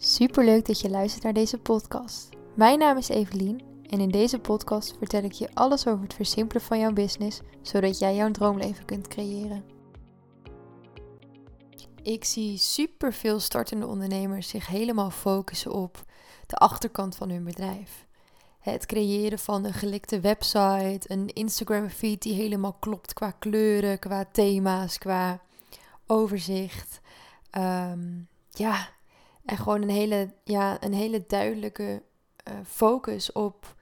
Superleuk dat je luistert naar deze podcast. Mijn naam is Evelien en in deze podcast vertel ik je alles over het versimpelen van jouw business, zodat jij jouw droomleven kunt creëren. Ik zie superveel startende ondernemers zich helemaal focussen op de achterkant van hun bedrijf. Het creëren van een gelikte website, een Instagram feed die helemaal klopt qua kleuren, qua thema's, qua overzicht. Ehm, ja, en gewoon een hele, ja, een hele duidelijke uh, focus op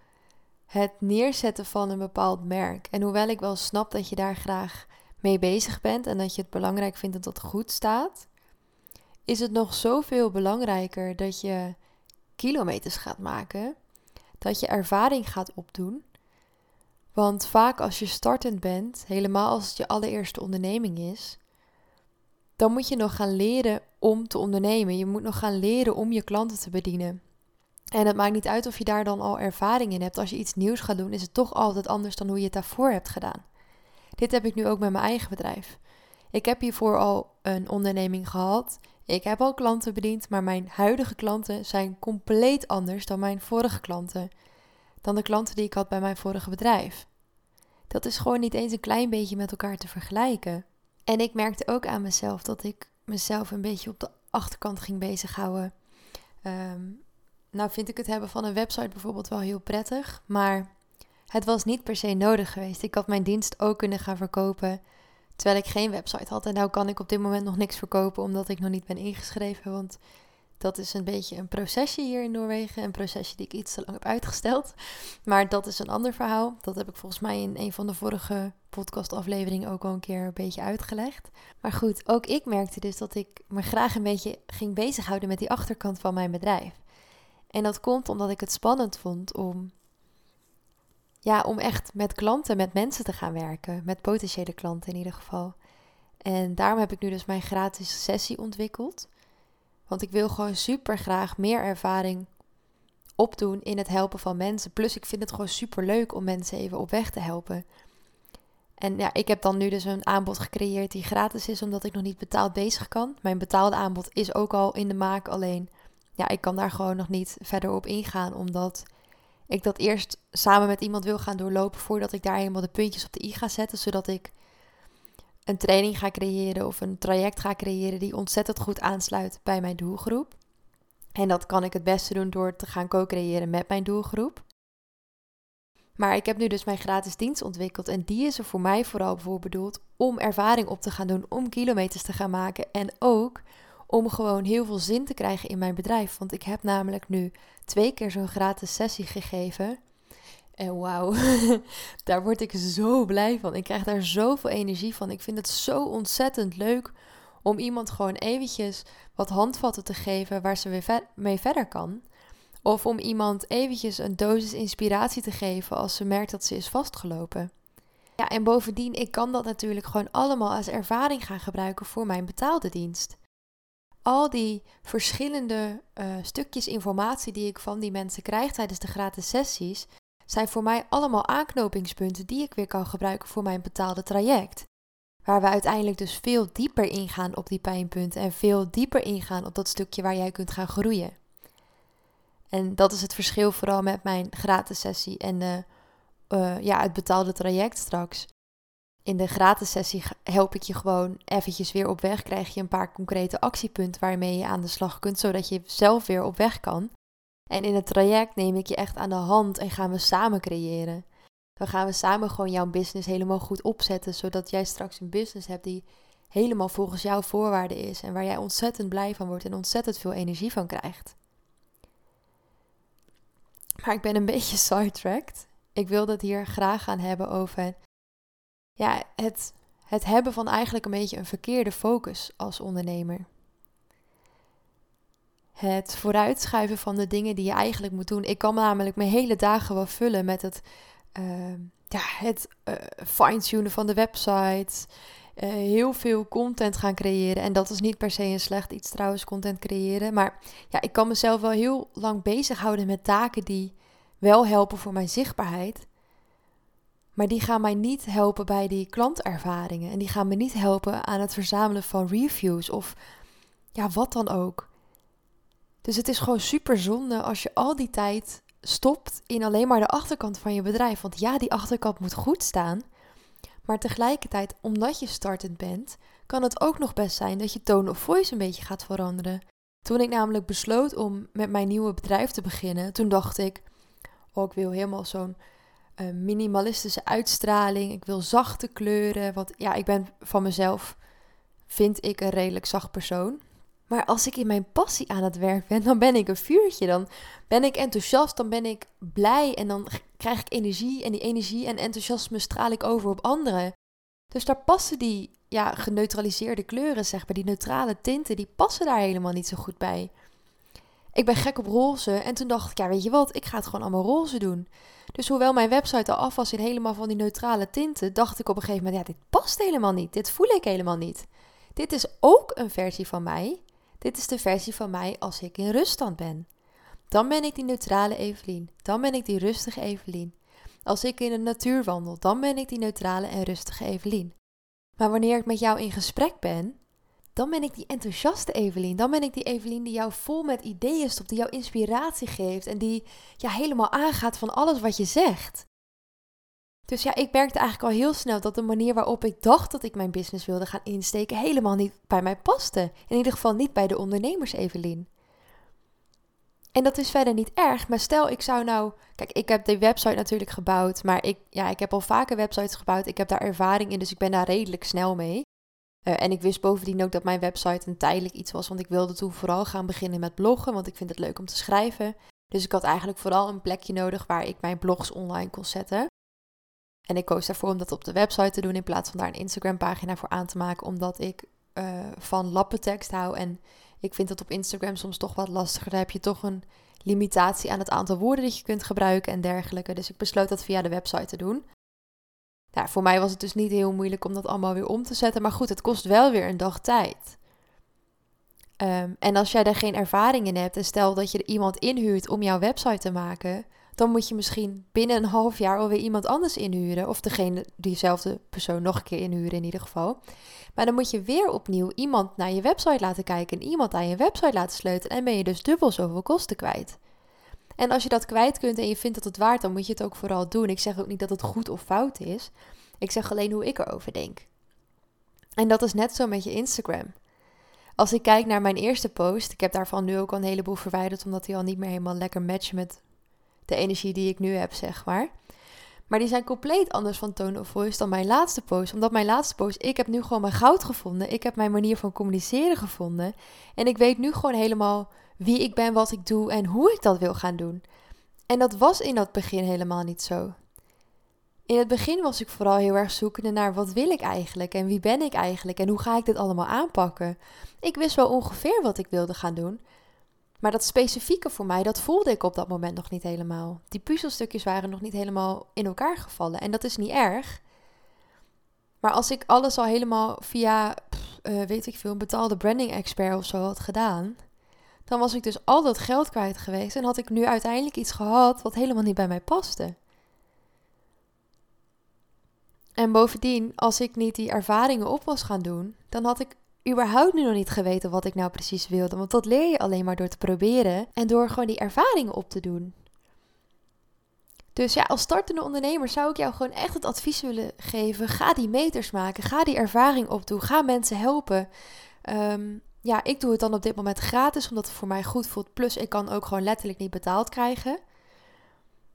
het neerzetten van een bepaald merk. En hoewel ik wel snap dat je daar graag mee bezig bent en dat je het belangrijk vindt dat het goed staat, is het nog zoveel belangrijker dat je kilometers gaat maken, dat je ervaring gaat opdoen. Want vaak als je startend bent, helemaal als het je allereerste onderneming is, dan moet je nog gaan leren om te ondernemen. Je moet nog gaan leren om je klanten te bedienen. En het maakt niet uit of je daar dan al ervaring in hebt. Als je iets nieuws gaat doen, is het toch altijd anders dan hoe je het daarvoor hebt gedaan. Dit heb ik nu ook met mijn eigen bedrijf. Ik heb hiervoor al een onderneming gehad. Ik heb al klanten bediend, maar mijn huidige klanten zijn compleet anders dan mijn vorige klanten. Dan de klanten die ik had bij mijn vorige bedrijf. Dat is gewoon niet eens een klein beetje met elkaar te vergelijken. En ik merkte ook aan mezelf dat ik mezelf een beetje op de achterkant ging bezighouden. Um, nou vind ik het hebben van een website bijvoorbeeld wel heel prettig, maar het was niet per se nodig geweest. Ik had mijn dienst ook kunnen gaan verkopen terwijl ik geen website had. En nou kan ik op dit moment nog niks verkopen omdat ik nog niet ben ingeschreven, want dat is een beetje een procesje hier in Noorwegen. Een procesje die ik iets te lang heb uitgesteld. Maar dat is een ander verhaal. Dat heb ik volgens mij in een van de vorige podcastafleveringen ook al een keer een beetje uitgelegd. Maar goed, ook ik merkte dus dat ik me graag een beetje ging bezighouden met die achterkant van mijn bedrijf. En dat komt omdat ik het spannend vond om, ja, om echt met klanten, met mensen te gaan werken. Met potentiële klanten in ieder geval. En daarom heb ik nu dus mijn gratis sessie ontwikkeld. Want ik wil gewoon super graag meer ervaring opdoen in het helpen van mensen. Plus ik vind het gewoon super leuk om mensen even op weg te helpen. En ja, ik heb dan nu dus een aanbod gecreëerd die gratis is, omdat ik nog niet betaald bezig kan. Mijn betaalde aanbod is ook al in de maak, alleen ja, ik kan daar gewoon nog niet verder op ingaan, omdat ik dat eerst samen met iemand wil gaan doorlopen voordat ik daar helemaal de puntjes op de i ga zetten, zodat ik een training ga creëren of een traject ga creëren die ontzettend goed aansluit bij mijn doelgroep. En dat kan ik het beste doen door te gaan co-creëren met mijn doelgroep. Maar ik heb nu dus mijn gratis dienst ontwikkeld en die is er voor mij vooral voor bedoeld om ervaring op te gaan doen, om kilometers te gaan maken en ook om gewoon heel veel zin te krijgen in mijn bedrijf. Want ik heb namelijk nu twee keer zo'n gratis sessie gegeven. En wauw, daar word ik zo blij van. Ik krijg daar zoveel energie van. Ik vind het zo ontzettend leuk om iemand gewoon eventjes wat handvatten te geven waar ze weer mee verder kan. Of om iemand eventjes een dosis inspiratie te geven als ze merkt dat ze is vastgelopen. Ja, en bovendien, ik kan dat natuurlijk gewoon allemaal als ervaring gaan gebruiken voor mijn betaalde dienst. Al die verschillende uh, stukjes informatie die ik van die mensen krijg tijdens de gratis sessies, zijn voor mij allemaal aanknopingspunten die ik weer kan gebruiken voor mijn betaalde traject. Waar we uiteindelijk dus veel dieper ingaan op die pijnpunten en veel dieper ingaan op dat stukje waar jij kunt gaan groeien. En dat is het verschil vooral met mijn gratis sessie en de, uh, ja, het betaalde traject straks. In de gratis sessie help ik je gewoon eventjes weer op weg. Krijg je een paar concrete actiepunten waarmee je aan de slag kunt, zodat je zelf weer op weg kan. En in het traject neem ik je echt aan de hand en gaan we samen creëren. Dan gaan we samen gewoon jouw business helemaal goed opzetten, zodat jij straks een business hebt die helemaal volgens jouw voorwaarden is en waar jij ontzettend blij van wordt en ontzettend veel energie van krijgt. Maar ik ben een beetje sidetracked. Ik wil het hier graag gaan hebben over ja, het, het hebben van eigenlijk een beetje een verkeerde focus als ondernemer. Het vooruitschuiven van de dingen die je eigenlijk moet doen. Ik kan namelijk mijn hele dagen wel vullen met het, uh, ja, het uh, fine-tunen van de website. Uh, heel veel content gaan creëren. En dat is niet per se een slecht iets trouwens, content creëren. Maar ja, ik kan mezelf wel heel lang bezighouden met taken die wel helpen voor mijn zichtbaarheid. Maar die gaan mij niet helpen bij die klantervaringen. En die gaan me niet helpen aan het verzamelen van reviews of ja, wat dan ook. Dus het is gewoon super zonde als je al die tijd stopt in alleen maar de achterkant van je bedrijf. Want ja, die achterkant moet goed staan. Maar tegelijkertijd, omdat je startend bent, kan het ook nog best zijn dat je tone of voice een beetje gaat veranderen. Toen ik namelijk besloot om met mijn nieuwe bedrijf te beginnen, toen dacht ik, oh, ik wil helemaal zo'n uh, minimalistische uitstraling. Ik wil zachte kleuren. Want ja, ik ben van mezelf, vind ik een redelijk zacht persoon. Maar als ik in mijn passie aan het werk ben, dan ben ik een vuurtje. Dan ben ik enthousiast, dan ben ik blij en dan krijg ik energie. En die energie en enthousiasme straal ik over op anderen. Dus daar passen die ja, geneutraliseerde kleuren, zeg maar, die neutrale tinten, die passen daar helemaal niet zo goed bij. Ik ben gek op roze en toen dacht ik, ja, weet je wat, ik ga het gewoon allemaal roze doen. Dus hoewel mijn website al af was in helemaal van die neutrale tinten, dacht ik op een gegeven moment, ja, dit past helemaal niet. Dit voel ik helemaal niet. Dit is ook een versie van mij. Dit is de versie van mij als ik in ruststand ben. Dan ben ik die neutrale Evelien. Dan ben ik die rustige Evelien. Als ik in de natuur wandel, dan ben ik die neutrale en rustige Evelien. Maar wanneer ik met jou in gesprek ben, dan ben ik die enthousiaste Evelien. Dan ben ik die Evelien die jou vol met ideeën stopt, die jou inspiratie geeft en die ja, helemaal aangaat van alles wat je zegt. Dus ja, ik merkte eigenlijk al heel snel dat de manier waarop ik dacht dat ik mijn business wilde gaan insteken helemaal niet bij mij paste. In ieder geval niet bij de ondernemers Evelien. En dat is verder niet erg, maar stel ik zou nou... Kijk, ik heb de website natuurlijk gebouwd, maar ik, ja, ik heb al vaker websites gebouwd. Ik heb daar ervaring in, dus ik ben daar redelijk snel mee. Uh, en ik wist bovendien ook dat mijn website een tijdelijk iets was, want ik wilde toen vooral gaan beginnen met bloggen, want ik vind het leuk om te schrijven. Dus ik had eigenlijk vooral een plekje nodig waar ik mijn blogs online kon zetten. En ik koos daarvoor om dat op de website te doen in plaats van daar een Instagram pagina voor aan te maken, omdat ik uh, van lappentekst hou en ik vind dat op Instagram soms toch wat lastiger. Daar heb je toch een limitatie aan het aantal woorden dat je kunt gebruiken en dergelijke. Dus ik besloot dat via de website te doen. Nou, voor mij was het dus niet heel moeilijk om dat allemaal weer om te zetten. Maar goed, het kost wel weer een dag tijd. Ehm, en als jij daar geen ervaring in hebt en stel dat je iemand inhuurt om jouw website te maken, dan moet je misschien binnen een half jaar alweer iemand anders inhuren. Of degene, diezelfde persoon nog een keer inhuren in ieder geval. Maar dan moet je weer opnieuw iemand naar je website laten kijken en iemand aan je website laten sleutelen. En ben je dus dubbel zoveel kosten kwijt. En als je dat kwijt kunt en je vindt dat het waard, dan moet je het ook vooral doen. Ik zeg ook niet dat het goed of fout is. Ik zeg alleen hoe ik erover denk. En dat is net zo met je Instagram. Als ik kijk naar mijn eerste post, ik heb daarvan nu ook al een heleboel verwijderd, omdat die al niet meer helemaal lekker matchen met de energie die ik nu heb, zeg maar. Maar die zijn compleet anders van tone of voice dan mijn laatste post. Omdat mijn laatste post, ik heb nu gewoon mijn goud gevonden. Ik heb mijn manier van communiceren gevonden. En ik weet nu gewoon helemaal wie ik ben, wat ik doe en hoe ik dat wil gaan doen. En dat was in dat begin helemaal niet zo. In het begin was ik vooral heel erg zoekende naar wat wil ik eigenlijk en wie ben ik eigenlijk en hoe ga ik dit allemaal aanpakken. Ik wist wel ongeveer wat ik wilde gaan doen, maar dat specifieke voor mij, dat voelde ik op dat moment nog niet helemaal. Die puzzelstukjes waren nog niet helemaal in elkaar gevallen. En dat is niet erg. Maar als ik alles al helemaal via, uh, weet ik veel, een betaalde branding expert of zo had gedaan, dan was ik dus al dat geld kwijt geweest en had ik nu uiteindelijk iets gehad wat helemaal niet bij mij paste. En bovendien, als ik niet die ervaringen op was gaan doen, dan had ik überhaupt nu nog niet geweten wat ik nou precies wilde. Want dat leer je alleen maar door te proberen en door gewoon die ervaringen op te doen. Dus ja, als startende ondernemer zou ik jou gewoon echt het advies willen geven. Ga die meters maken. Ga die ervaring opdoen. Ga mensen helpen. Ehm, ja, ik doe het dan op dit moment gratis, omdat het voor mij goed voelt. Plus, ik kan ook gewoon letterlijk niet betaald krijgen.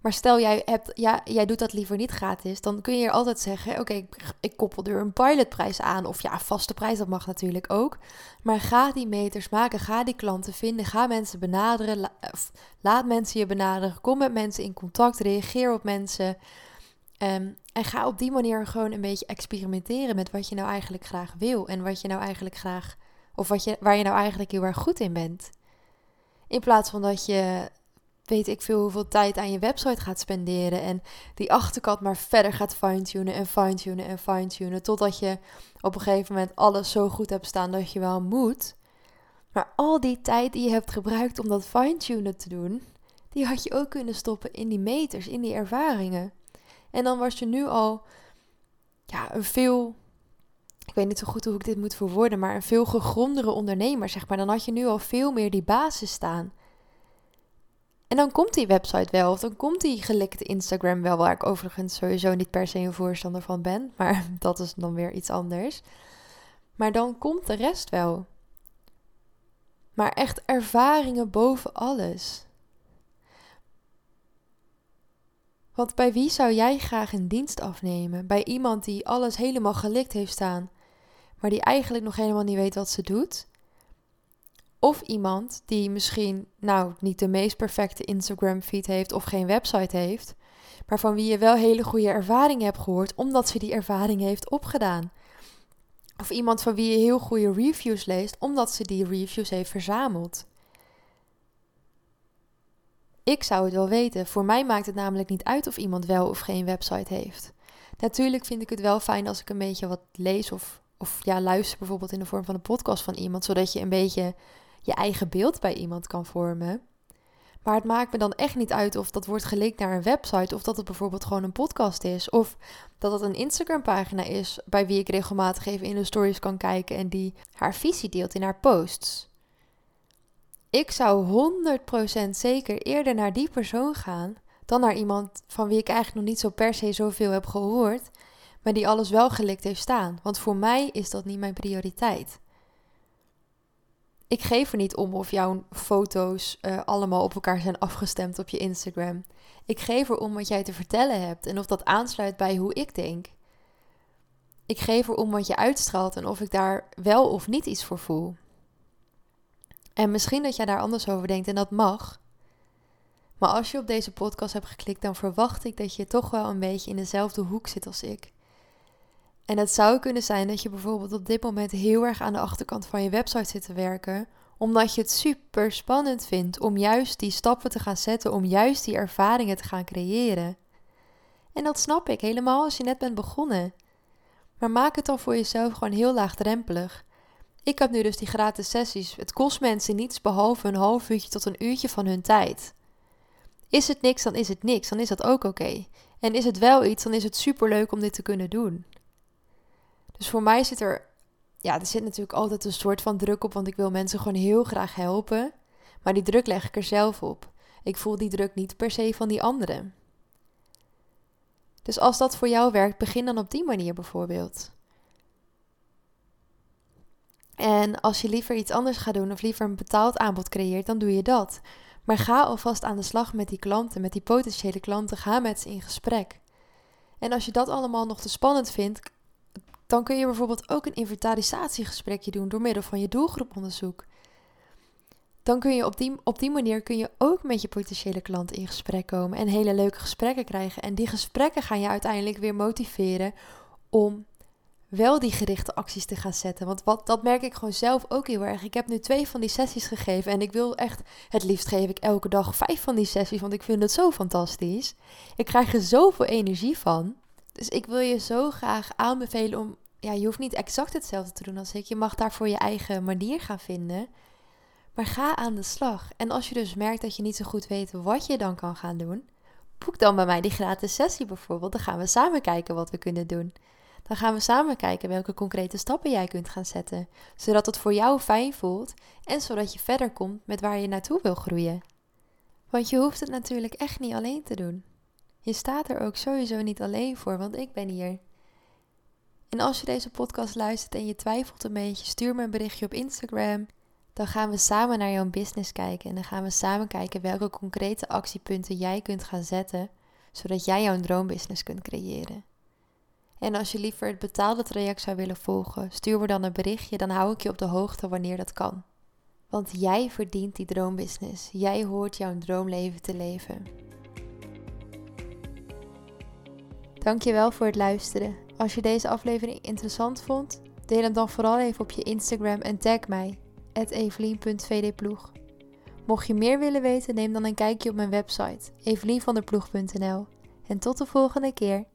Maar stel jij, hebt, ja, jij doet dat liever niet gratis, dan kun je er altijd zeggen: Oké, ik, koppel er een pilotprijs aan. Of ja, vaste prijs, dat mag natuurlijk ook. Maar ga die meters maken, ga die klanten vinden, ga mensen benaderen. laat mensen je benaderen, kom met mensen in contact, reageer op mensen. Um, en ga op die manier gewoon een beetje experimenteren met wat je nou eigenlijk graag wil. En wat je nou eigenlijk graag, of wat je, waar je nou eigenlijk heel erg goed in bent. In plaats van dat je weet ik veel hoeveel tijd aan je website gaat spenderen. En die achterkant maar verder gaat fine-tunen en fine-tunen en fine-tunen. Totdat je op een gegeven moment alles zo goed hebt staan dat je wel moet. Maar al die tijd die je hebt gebruikt om dat fine-tunen te doen, die had je ook kunnen stoppen in die meters, in die ervaringen. En dan was je nu al ja, een veel, ik weet niet zo goed hoe ik dit moet verwoorden, maar een veel gegrondere ondernemer, zeg maar. Dan had je nu al veel meer die basis staan. En dan komt die website wel, of dan komt die gelikte Instagram wel, waar ik overigens sowieso niet per se een voorstander van ben, maar dat is dan weer iets anders. Maar dan komt de rest wel. Maar echt ervaringen boven alles. Want bij wie zou jij graag een dienst afnemen? Bij iemand die alles helemaal gelikt heeft staan, maar die eigenlijk nog helemaal niet weet wat ze doet? Of iemand die misschien, nou, niet de meest perfecte Instagram-feed heeft of geen website heeft, maar van wie je wel hele goede ervaringen hebt gehoord, omdat ze die ervaring heeft opgedaan. Of iemand van wie je heel goede reviews leest, omdat ze die reviews heeft verzameld. Ik zou het wel weten. Voor mij maakt het namelijk niet uit of iemand wel of geen website heeft. Natuurlijk vind ik het wel fijn als ik een beetje wat lees of, of ja, luister bijvoorbeeld in de vorm van een podcast van iemand, zodat je een beetje je eigen beeld bij iemand kan vormen. Maar het maakt me dan echt niet uit of dat wordt gelinkt naar een website of dat het bijvoorbeeld gewoon een podcast is of dat het een Instagram pagina is bij wie ik regelmatig even in de stories kan kijken en die haar visie deelt in haar posts. Ik zou 100% zeker eerder naar die persoon gaan dan naar iemand van wie ik eigenlijk nog niet zo per se zoveel heb gehoord, maar die alles wel gelikt heeft staan. Want voor mij is dat niet mijn prioriteit. Ik geef er niet om of jouw foto's uh, allemaal op elkaar zijn afgestemd op je Instagram. Ik geef er om wat jij te vertellen hebt en of dat aansluit bij hoe ik denk. Ik geef er om wat je uitstraalt en of ik daar wel of niet iets voor voel. En misschien dat jij daar anders over denkt en dat mag. Maar als je op deze podcast hebt geklikt, dan verwacht ik dat je toch wel een beetje in dezelfde hoek zit als ik. En het zou kunnen zijn dat je bijvoorbeeld op dit moment heel erg aan de achterkant van je website zit te werken, omdat je het super spannend vindt om juist die stappen te gaan zetten, om juist die ervaringen te gaan creëren. En dat snap ik helemaal als je net bent begonnen. Maar maak het dan voor jezelf gewoon heel laagdrempelig. Ik heb nu dus die gratis sessies. Het kost mensen niets behalve een half uurtje tot een uurtje van hun tijd. Is het niks, dan is het niks. Dan is dat ook oké. En is het wel iets, dan is het super leuk om dit te kunnen doen. Dus voor mij zit er, ja, er zit natuurlijk altijd een soort van druk op, want ik wil mensen gewoon heel graag helpen. Maar die druk leg ik er zelf op. Ik voel die druk niet per se van die anderen. Dus als dat voor jou werkt, begin dan op die manier bijvoorbeeld. En als je liever iets anders gaat doen of liever een betaald aanbod creëert, dan doe je dat. Maar ga alvast aan de slag met die klanten, met die potentiële klanten. Ga met ze in gesprek. En als je dat allemaal nog te spannend vindt, dan kun je bijvoorbeeld ook een inventarisatiegesprekje doen door middel van je doelgroeponderzoek. Dan kun je op die, op die manier kun je ook met je potentiële klant in gesprek komen en hele leuke gesprekken krijgen. En die gesprekken gaan je uiteindelijk weer motiveren om wel die gerichte acties te gaan zetten. Want wat, dat merk ik gewoon zelf ook heel erg. Ik heb nu twee van die sessies gegeven en ik wil echt, het liefst geef ik elke dag vijf van die sessies, want ik vind het zo fantastisch. Ik krijg er zoveel energie van. Dus ik wil je zo graag aanbevelen om, ja, je hoeft niet exact hetzelfde te doen als ik. Je mag daarvoor je eigen manier gaan vinden. Maar ga aan de slag. En als je dus merkt dat je niet zo goed weet wat je dan kan gaan doen, boek dan bij mij die gratis sessie bijvoorbeeld. Dan gaan we samen kijken wat we kunnen doen. Dan gaan we samen kijken welke concrete stappen jij kunt gaan zetten, zodat het voor jou fijn voelt en zodat je verder komt met waar je naartoe wil groeien. Want je hoeft het natuurlijk echt niet alleen te doen. Je staat er ook sowieso niet alleen voor, want ik ben hier. En als je deze podcast luistert en je twijfelt een beetje, stuur me een berichtje op Instagram. Dan gaan we samen naar jouw business kijken en dan gaan we samen kijken welke concrete actiepunten jij kunt gaan zetten, zodat jij jouw droombusiness kunt creëren. En als je liever het betaalde traject zou willen volgen, stuur me dan een berichtje, dan hou ik je op de hoogte wanneer dat kan. Want jij verdient die droombusiness. Jij hoort jouw droomleven te leven. Dankjewel voor het luisteren. Als je deze aflevering interessant vond, deel hem dan vooral even op je Instagram en tag mij, evelien.vdploeg. Mocht je meer willen weten, neem dan een kijkje op mijn website, evelienvanderploeg.nl. En tot de volgende keer.